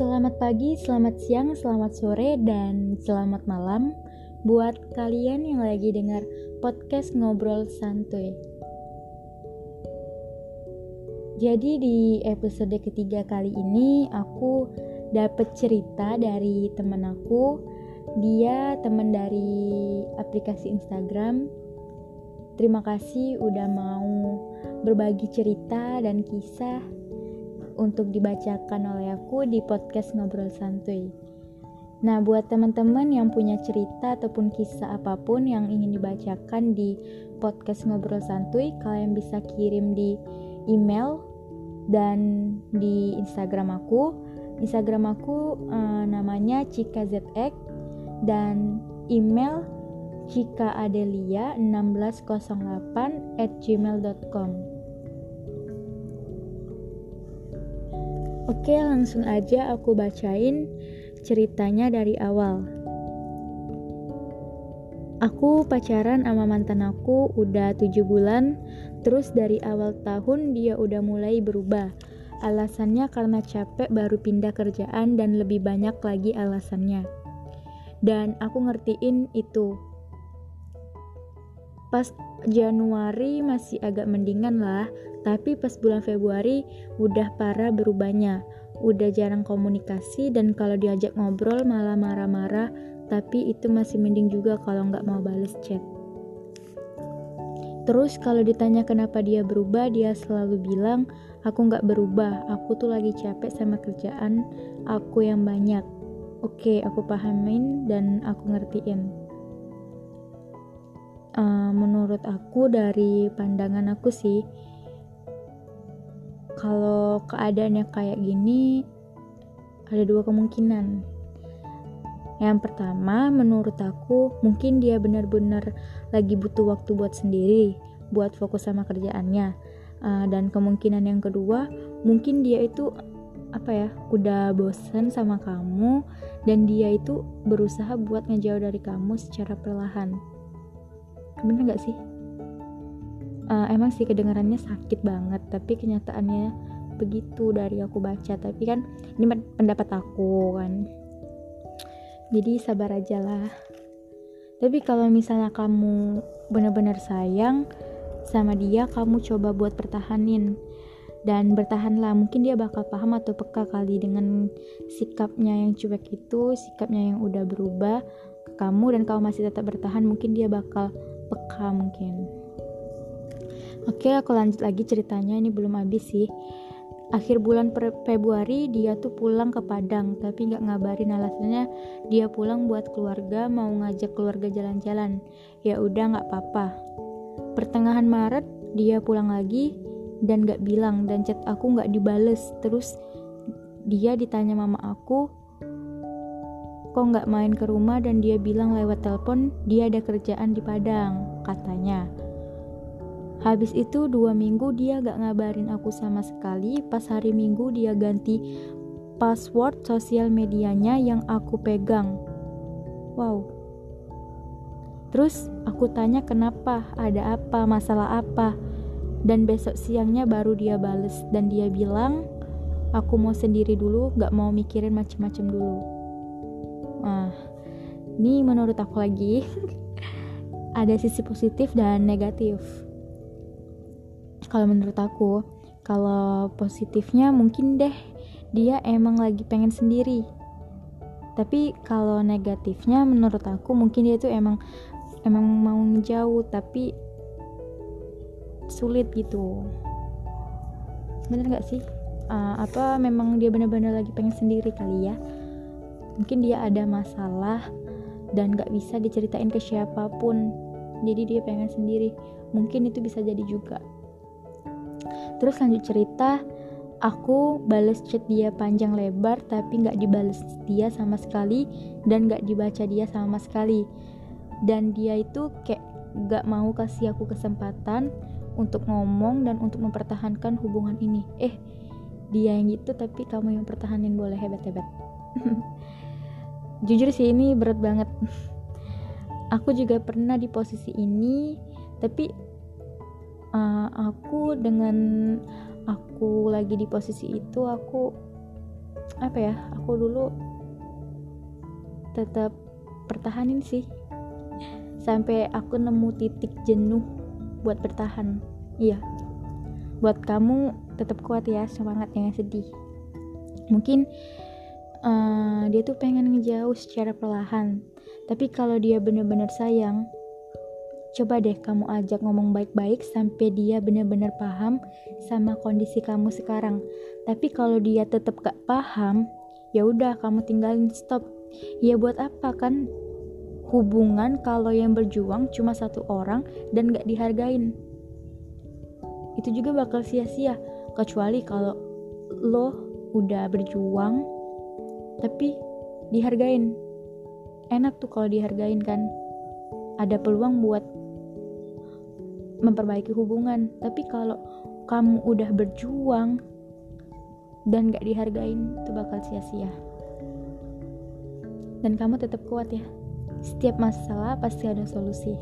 Selamat pagi, selamat siang, selamat sore, dan selamat malam buat kalian yang lagi dengar podcast ngobrol santuy. Jadi di episode ketiga kali ini aku dapet cerita dari temen aku. Dia temen dari aplikasi Instagram. Terima kasih udah mau berbagi cerita dan kisah untuk dibacakan oleh aku di podcast Ngobrol Santuy. Nah, buat teman-teman yang punya cerita ataupun kisah apa pun yang ingin dibacakan di podcast Ngobrol Santuy, kalian bisa kirim di email dan di Instagram aku. Instagram aku uh, namanya CikaZX dan email cikaadelia1608 at gmail.com Oke, langsung aja aku bacain ceritanya dari awal. Aku pacaran sama mantan aku udah tujuh bulan, terus dari awal tahun dia udah mulai berubah. Alasannya karena capek baru pindah kerjaan dan lebih banyak lagi alasannya. Dan aku ngertiin itu. Pas Januari masih agak mendingan lah, tapi pas bulan Februari udah parah berubahnya. Udah jarang komunikasi dan kalau diajak ngobrol malah marah-marah, tapi itu masih mending juga kalau nggak mau bales chat. Terus kalau ditanya kenapa dia berubah, dia selalu bilang, aku nggak berubah, aku tuh lagi capek sama kerjaan aku yang banyak. Oke, aku pahamin dan aku ngertiin. Uh, menurut aku dari pandangan aku sih, kalau keadaannya kayak gini ada dua kemungkinan. Yang pertama menurut aku mungkin dia benar-benar lagi butuh waktu buat sendiri buat fokus sama kerjaannya. Uh, dan kemungkinan yang kedua mungkin dia itu apa ya udah bosen sama kamu dan dia itu berusaha buat ngejauh dari kamu secara perlahan bener gak sih? Uh, emang sih kedengarannya sakit banget tapi kenyataannya begitu dari aku baca. Tapi kan ini pendapat aku kan. Jadi sabar aja lah. Tapi kalau misalnya kamu benar-benar sayang sama dia kamu coba buat pertahanin. Dan bertahanlah mungkin dia bakal paham atau peka kali dengan sikapnya yang cuek itu sikapnya yang udah berubah ke kamu dan kamu masih tetap bertahan mungkin dia bakal peka mungkin Oke, aku lanjut lagi ceritanya. Ini belum habis sih. Akhir bulan Februari dia tuh pulang ke Padang, tapi nggak ngabarin alasannya dia pulang buat keluarga, mau ngajak keluarga jalan-jalan. Ya udah nggak apa-apa. Pertengahan Maret dia pulang lagi dan nggak bilang dan chat aku nggak dibales. Terus dia ditanya mama aku kok nggak main ke rumah dan dia bilang lewat telepon dia ada kerjaan di Padang katanya Habis itu dua minggu dia gak ngabarin aku sama sekali. Pas hari minggu dia ganti password sosial medianya yang aku pegang. Wow. Terus aku tanya kenapa, ada apa, masalah apa. Dan besok siangnya baru dia bales dan dia bilang, aku mau sendiri dulu, gak mau mikirin macem-macem dulu. Nah, ini menurut aku lagi ada sisi positif dan negatif. Kalau menurut aku kalau positifnya mungkin deh dia emang lagi pengen sendiri. Tapi kalau negatifnya menurut aku mungkin dia tuh emang emang mau ngejauh tapi sulit gitu. Bener gak sih? Uh, apa memang dia benar-benar lagi pengen sendiri kali ya mungkin dia ada masalah dan gak bisa diceritain ke siapa pun jadi dia pengen sendiri mungkin itu bisa jadi juga Terus lanjut cerita, aku bales chat dia panjang lebar tapi nggak dibales dia sama sekali dan nggak dibaca dia sama sekali. Dan dia itu kayak nggak mau kasih aku kesempatan untuk ngomong dan untuk mempertahankan hubungan ini. Eh, dia yang gitu tapi kamu yang pertahanin boleh hebat-hebat. Jujur sih ini berat banget. aku juga pernah di posisi ini, tapi uh, aku dengan aku lagi di posisi itu aku apa ya aku dulu tetap pertahanin sih. Sampai aku nemu titik jenuh buat bertahan. Iya. Buat kamu tetap kuat ya semangat jangan sedih. Mungkin uh, dia tuh pengen ngejauh secara perlahan. Tapi kalau dia bener-bener sayang coba deh kamu ajak ngomong baik-baik sampai dia bener-bener paham sama kondisi kamu sekarang. Tapi kalau dia tetap gak paham ya udah kamu tinggalin stop. Ya buat apa kan? Hubungan kalau yang berjuang cuma satu orang dan gak dihargain. Itu juga bakal sia-sia kecuali kalau lo udah berjuang tapi dihargain. Enak tuh kalau dihargain kan. Ada peluang buat memperbaiki hubungan. Tapi kalau kamu udah berjuang dan gak dihargain itu bakal sia-sia. Dan kamu tetap kuat ya. Setiap masalah pasti ada solusi.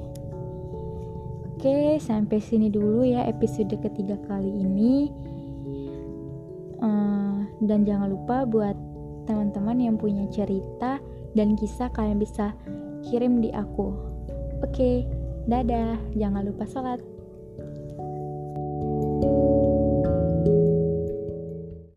Oke, sampai sini dulu ya episode ketiga kali ini. Uh, dan jangan lupa buat teman-teman yang punya cerita dan kisah kalian bisa kirim di aku. Oke, dadah. Jangan lupa sholat.